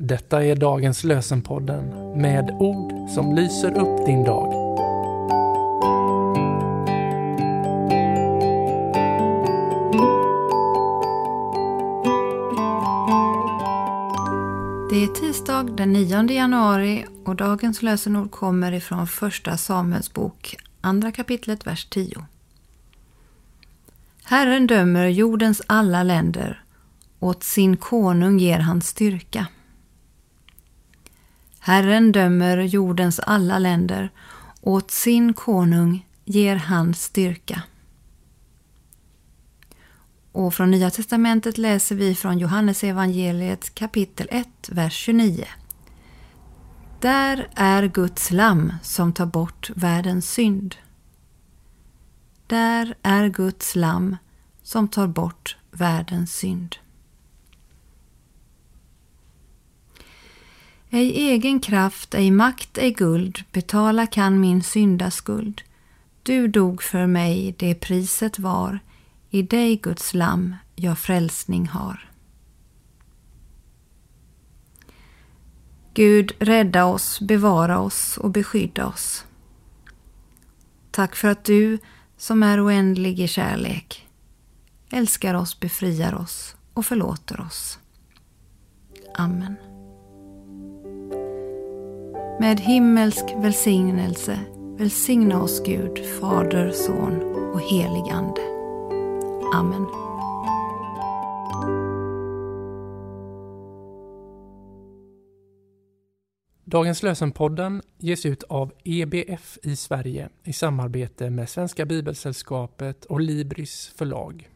Detta är dagens lösenpodden med ord som lyser upp din dag. Det är tisdag den 9 januari och dagens lösenord kommer ifrån Första Samuels bok, andra kapitlet, vers 10. Herren dömer jordens alla länder, åt sin konung ger han styrka. Herren dömer jordens alla länder, åt sin konung ger han styrka. Och från Nya testamentet läser vi från Johannes evangeliet kapitel 1, vers 29. Där är Guds lamm som tar bort världens synd. Där är Guds lamm som tar bort världens synd. Ej egen kraft, ej makt, ej guld betala kan min syndaskuld. Du dog för mig, det priset var, i dig Guds lamm jag frälsning har. Gud, rädda oss, bevara oss och beskydda oss. Tack för att du, som är oändlig i kärlek, älskar oss, befriar oss och förlåter oss. Amen. Med himmelsk välsignelse välsigna oss Gud, Fader, Son och helig Ande. Amen. Dagens lösenpodden ges ut av EBF i Sverige i samarbete med Svenska Bibelsällskapet och Libris förlag.